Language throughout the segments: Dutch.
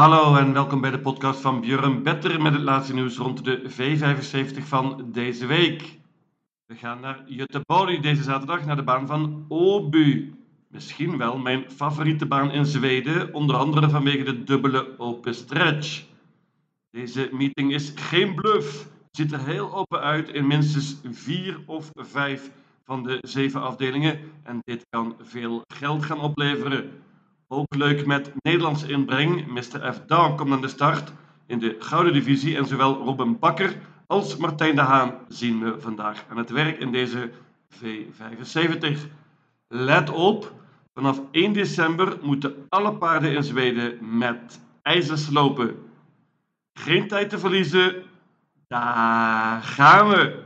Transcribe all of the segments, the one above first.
Hallo en welkom bij de podcast van Björn Better met het laatste nieuws rond de V75 van deze week. We gaan naar Göteborg deze zaterdag naar de baan van Åby. Misschien wel mijn favoriete baan in Zweden, onder andere vanwege de dubbele open stretch. Deze meeting is geen bluff. Ziet er heel open uit in minstens vier of vijf van de zeven afdelingen en dit kan veel geld gaan opleveren. Ook leuk met Nederlandse inbreng. Mr. F. Down komt aan de start in de Gouden Divisie. En zowel Robin Bakker als Martijn de Haan zien we vandaag aan het werk in deze V75. Let op, vanaf 1 december moeten alle paarden in Zweden met ijzers lopen. Geen tijd te verliezen. Daar gaan we.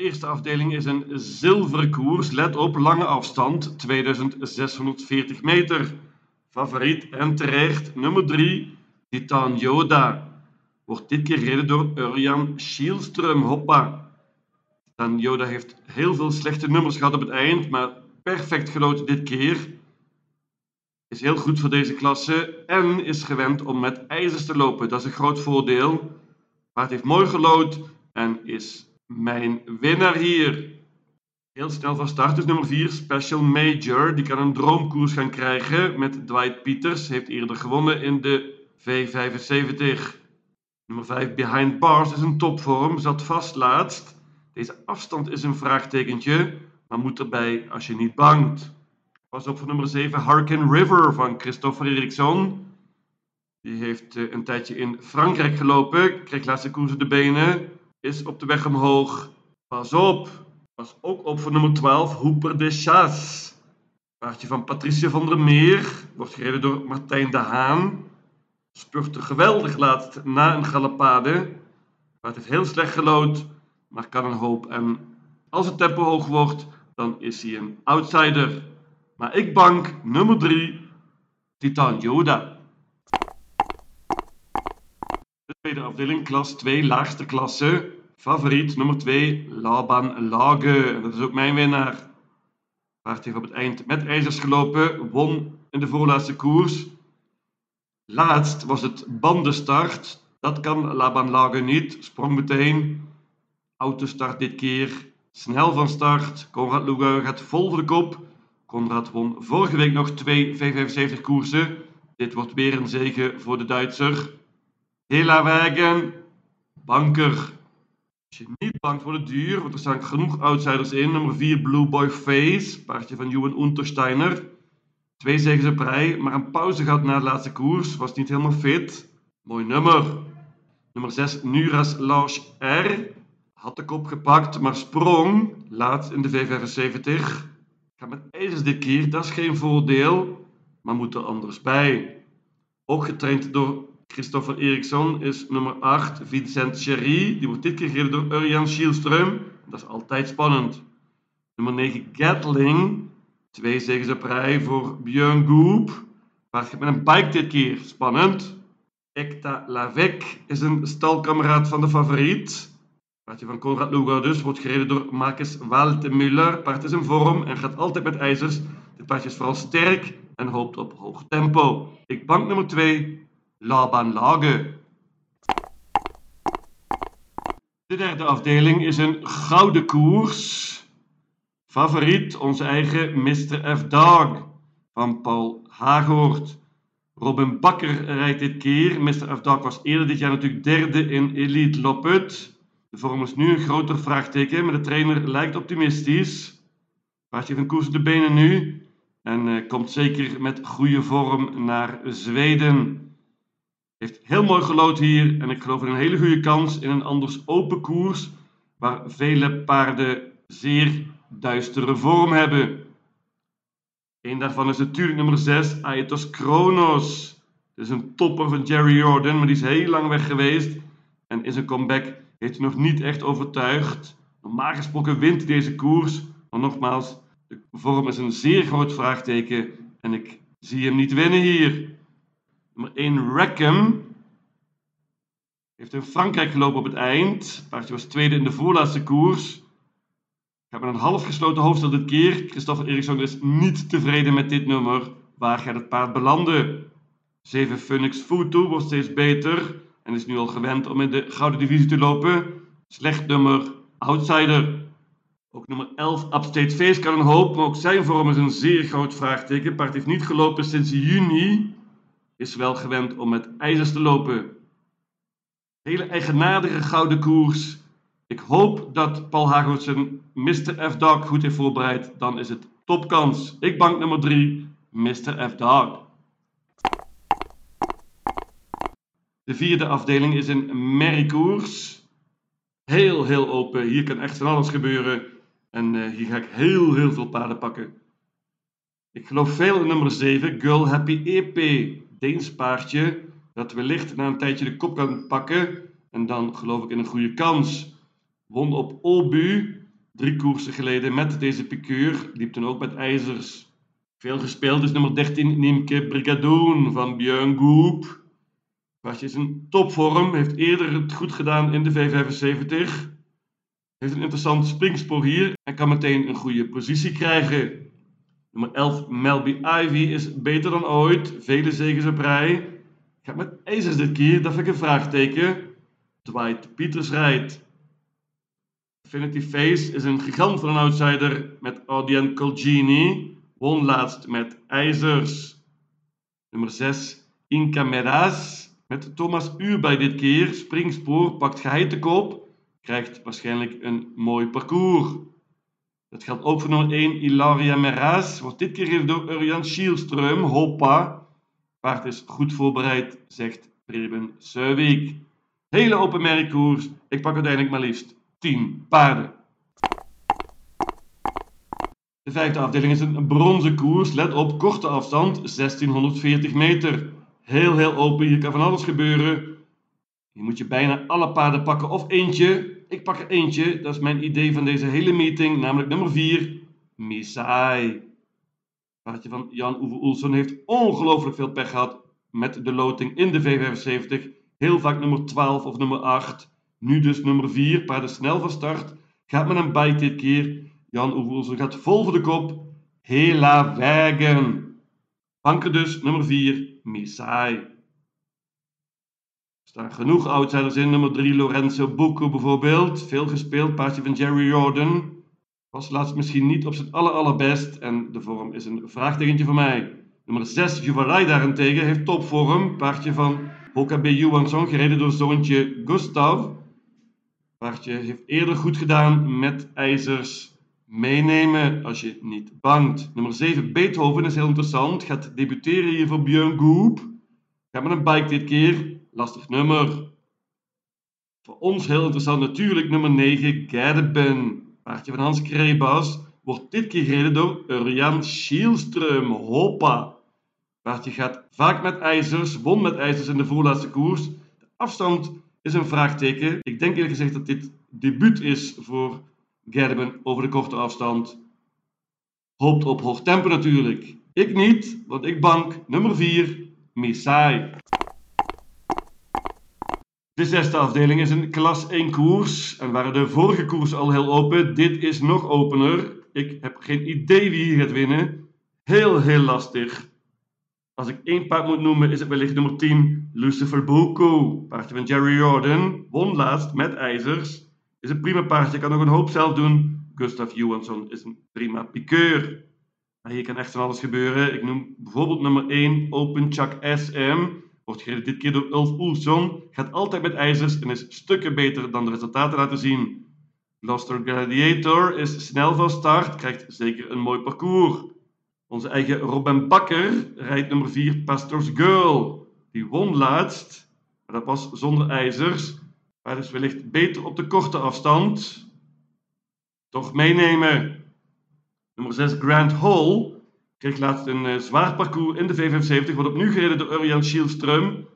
Eerste afdeling is een zilveren koers. Let op, lange afstand, 2640 meter. Favoriet en terecht, nummer 3, Titan Yoda. Wordt dit keer gereden door Urjan Schielström. Hoppa. Titan Yoda heeft heel veel slechte nummers gehad op het eind, maar perfect gelood dit keer. Is heel goed voor deze klasse en is gewend om met ijzers te lopen. Dat is een groot voordeel. Paard heeft mooi gelood en is mijn winnaar hier. Heel snel van start is nummer 4, Special Major. Die kan een droomkoers gaan krijgen met Dwight Peters. Heeft eerder gewonnen in de V75. Nummer 5, Behind Bars, is een topvorm. Zat vast laatst. Deze afstand is een vraagtekentje, maar moet erbij als je niet bangt. Pas op voor nummer 7, Hurricane River van Christopher Eriksson. Die heeft eh, een tijdje in Frankrijk gelopen. Kreeg laatste koers de benen is op de weg omhoog. Pas op. Pas ook op voor nummer 12, Hooper de Chasse. Paardje van Patricia van der Meer. Wordt gereden door Martijn de Haan. Spurte geweldig laatst na een galopade. Paard heeft heel slecht gelood, maar kan een hoop. En als het tempo hoog wordt, dan is hij een outsider. Maar ik bank nummer 3, Titan Yoda. De tweede afdeling, klas 2, laagste klasse. Favoriet nummer 2, Laban Lage. Dat is ook mijn winnaar. Paard heeft op het eind met ijzers gelopen. Won in de voorlaatste koers. Laatst was het bandenstart. Dat kan Laban Lage niet. Sprong meteen. Autostart dit keer. Snel van start. Konrad Lugauer gaat vol voor de kop. Konrad won vorige week nog twee V75 koersen. Dit wordt weer een zege voor de Duitser. Hela Wagen, banker. Als je niet bang voor de duur, want er staan genoeg outsiders in. Nummer 4 Blue Boy Face, paardje van Johan Untersteiner. Twee zegens op rij, maar een pauze gehad na de laatste koers. Was niet helemaal fit. Mooi nummer. Nummer 6 Nuras Lars R. Had de kop gepakt, maar sprong. Laatst in de V75. Gaat met ijzers dit keer, dat is geen voordeel. Maar moet er anders bij. Ook getraind door Christopher Eriksson is nummer 8. Vincent Cherry, die wordt dit keer gereden door Urjan Schielström. Dat is altijd spannend. Nummer 9, Gatling. Twee zegens op rij voor Björn Goop. Paard met een bike dit keer. Spannend. Ekta Lavec is een stalkameraad van de favoriet. Paardje van Konrad Lugau dus wordt gereden door Marcus Waldemüller. Paard is in vorm en gaat altijd met ijzers. Dit paardje is vooral sterk en hoopt op hoog tempo. Ik bank nummer 2, Laban Lage. De derde afdeling is een gouden koers. Favoriet onze eigen Mr. F. Dog van Paul Hagoort. Robin Bakker rijdt dit keer. Mr. F. Dog was eerder dit jaar natuurlijk derde in Elite Loput. De vorm is nu een groter vraagteken, maar de trainer lijkt optimistisch. Paardje van koers de benen nu en uh, komt zeker met goede vorm naar Zweden. Heeft heel mooi gelood hier en ik geloof in een hele goede kans in een anders open koers waar vele paarden zeer duistere vorm hebben. Een daarvan is natuurlijk nummer 6, Aetos Kronos. Het is een topper van Jerry Jordan, maar die is heel lang weg geweest. En in zijn comeback heeft hij nog niet echt overtuigd. Normaal gesproken wint deze koers. Maar nogmaals, de vorm is een zeer groot vraagteken. En ik zie hem niet winnen hier. Nummer 1, Rackham. Heeft in Frankrijk gelopen op het eind. Paardje was tweede in de voorlaatste koers. Gaat met een half gesloten hoofdstel dit keer. Christopher Eriksson is niet tevreden met dit nummer. waar gaat het paard belanden? 7 Phoenix Futu wordt steeds beter en is nu al gewend om in de gouden divisie te lopen. Slecht nummer, outsider. Ook nummer 11 Upstate Face kan een hoop, maar ook zijn vorm is een zeer groot vraagteken. Paard heeft niet gelopen sinds juni. Is wel gewend om met ijzers te lopen. Hele eigenaardige gouden koers. Ik hoop dat Paul Hagelsen Mr. F-Dog goed heeft voorbereid. Dan is het topkans. Ik bank nummer 3, Mr. F-Dog. De vierde afdeling is een merriekoers. Heel, heel open. Hier kan echt van alles gebeuren. En uh, hier ga ik heel, heel veel paarden pakken. Ik geloof veel in nummer 7, Girl Happy EP. Deens paardje dat wellicht na een tijdje de kop kan pakken. En dan geloof ik in een goede kans. Won op Olbu drie koersen geleden met deze piqueur. Liep toen ook met ijzers. Veel gespeeld is nummer 13 Niemke Brigadoon van Björn Goop. Paardje is in topvorm, heeft eerder het goed gedaan in de V75. Heeft een interessant springspoor hier en kan meteen een goede positie krijgen. Nummer 11 Melby Ivy is beter dan ooit, vele zegens op rij. Gaat met ijzers dit keer, dat vind ik een vraagteken. Dwight Peters rijdt. Infinity Face is een gigant van een outsider met Audien Colgini. Won laatst met ijzers. Nummer 6 Inca Meraz met Thomas Uur bij dit keer. Springspoor pakt geheid de kop. Krijgt waarschijnlijk een mooi parcours. Dat geldt ook voor nummer 1 Ilaria Meraz. Wordt dit keer gereden door Urian Schielström. Hoppa. Paard is goed voorbereid, zegt Preben Suiwijk. Hele open merkkoers. Ik pak uiteindelijk maar liefst 10 paarden. De vijfde afdeling is een bronzen koers. Let op, korte afstand, 1640 meter. Heel, heel open. Hier kan van alles gebeuren. Hier moet je bijna alle paarden pakken of eentje. Ik pak er eentje. Dat is mijn idee van deze hele meeting, namelijk nummer 4. Misai. Paardje van Jan-Uwe Oelsen heeft ongelooflijk veel pech gehad met de loting in de V75. Heel vaak nummer 12 of nummer 8. Nu dus nummer 4. Paarden snel van start. Gaat met een bite dit keer. Jan-Uwe Oelsen gaat vol voor de kop. Hela Wagen. Banken dus nummer 4. Misai. Staan genoeg outsiders in. Nummer 3 Lorenzo Bucco bijvoorbeeld. Veel gespeeld. Paardje van Jerry Jordan. Was laatst misschien niet op zijn aller allerbest en de vorm is een vraagtekentje voor mij. Nummer 6, Juvalai daarentegen, heeft topvorm. Paardje van HKB Johansson, gereden door zoontje Gustav. Paardje heeft eerder goed gedaan met ijzers. Meenemen als je niet bangt. Nummer 7, Beethoven is heel interessant. Gaat debuteren hier voor Björn Goop. Gaat met een bike dit keer. Lastig nummer. Voor ons heel interessant natuurlijk nummer 9, Gerben. Paardje van Hans Krebas wordt dit keer gereden door Urian Schielström. Hoppa! Paardje gaat vaak met ijzers, won met ijzers in de voorlaatste koers. De afstand is een vraagteken. Ik denk eerlijk gezegd dat dit debuut is voor Gerben over de korte afstand. Hoopt op hoog tempo natuurlijk. Ik niet, want ik bank nummer 4, Misai. De zesde afdeling is een klas 1 koers. En waren de vorige koers al heel open, dit is nog opener. Ik heb geen idee wie hier gaat winnen. Heel, heel lastig. Als ik één paard moet noemen, is het wellicht nummer 10, Lucifer Bucco. Paardje van Jerry Jordan. Won laatst met ijzers. Is een prima paardje, kan nog een hoop zelf doen. Gustav Johansson is een prima piqueur. Maar hier kan echt van alles gebeuren. Ik noem bijvoorbeeld nummer 1, Open Chuck SM. Wordt gereden dit keer door Ulf Oelson. Gaat altijd met ijzers en is stukken beter dan de resultaten laten zien. Gloucester Gladiator is snel van start, krijgt zeker een mooi parcours. Onze eigen Robin Bakker rijdt nummer 4 Pastor's Girl. Die won laatst, maar dat was zonder ijzers. Maar is wellicht beter op de korte afstand. Toch meenemen. Nummer 6 Grand Hall kreeg laatst een uh, zwaar parcours in de V75. Wordt opnieuw gereden door Urian Schielström.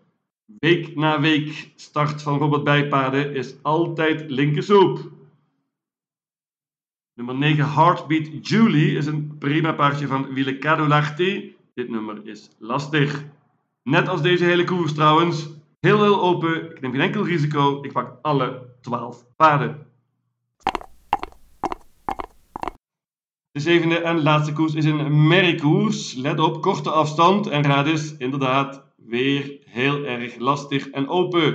Week na week start van Robert Bijpaarden is altijd linkersoep. Nummer 9 Heartbeat Julie is een prima paardje van Wille Cadolarti. Dit nummer is lastig. Net als deze hele koers trouwens. Heel heel open. Ik neem geen enkel risico. Ik pak alle 12 paarden. De zevende en laatste koers is een merriekoers. Let op, korte afstand en raad is inderdaad weer heel erg lastig en open.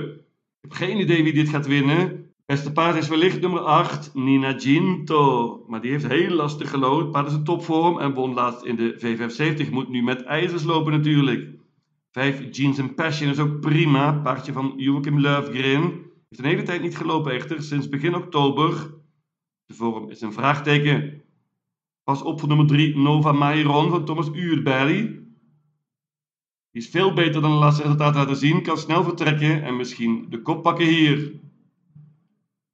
Ik heb geen idee wie dit gaat winnen. Beste paard is wellicht nummer 8, Nina Ginto. Maar die heeft heel lastig gelood. Paard is een topvorm en won laatst in de V75. Moet nu met ijzers lopen natuurlijk. 5 Jeans and Passion is ook prima. Paardje van Joachim Löfgren. Heeft een hele tijd niet gelopen echter, sinds begin oktober. De vorm is een vraagteken. Pas op voor nummer 3 Nova Mairon van Thomas Uurberry. Die is veel beter dan de laatste resultaten laten zien, kan snel vertrekken en misschien de kop pakken hier.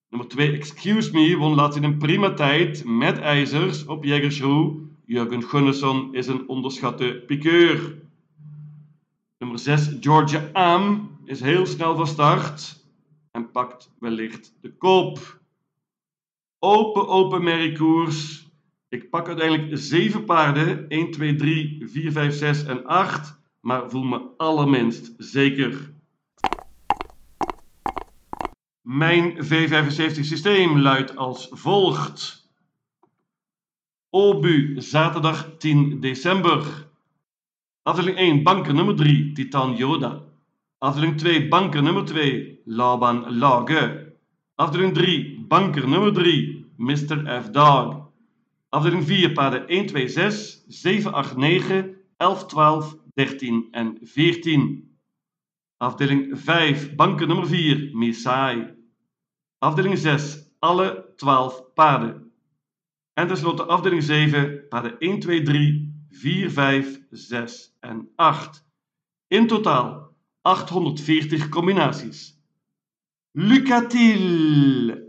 Nummer 2 Excuse Me won laatst in een prima tijd met ijzers op Jägersroe. Jurgen Gunnarsson is een onderschatte piqueur. Nummer 6 Georgia Am is heel snel van start en pakt wellicht de kop. Open, open merriekoers. Ik pak uiteindelijk 7 paarden. 1, 2, 3, 4, 5, 6 en 8. Maar voel me allerminst zeker. Mijn V75 systeem luidt als volgt. Obu, zaterdag 10 december. Afdeling 1, banker nummer 3, Titan Yoda. Afdeling 2, banker nummer 2, Laban Lage. Afdeling 3, banker nummer 3, Mr. F. Dog. Afdeling 4, paarden 1, 2, 6, 7, 8, 9, 11, 12, 13 en 14. Afdeling 5, banken nummer 4, Misai. Afdeling 6, alle 12 paarden. En tenslotte afdeling 7, paarden 1, 2, 3, 4, 5, 6 en 8. In totaal 840 combinaties. Lucatil!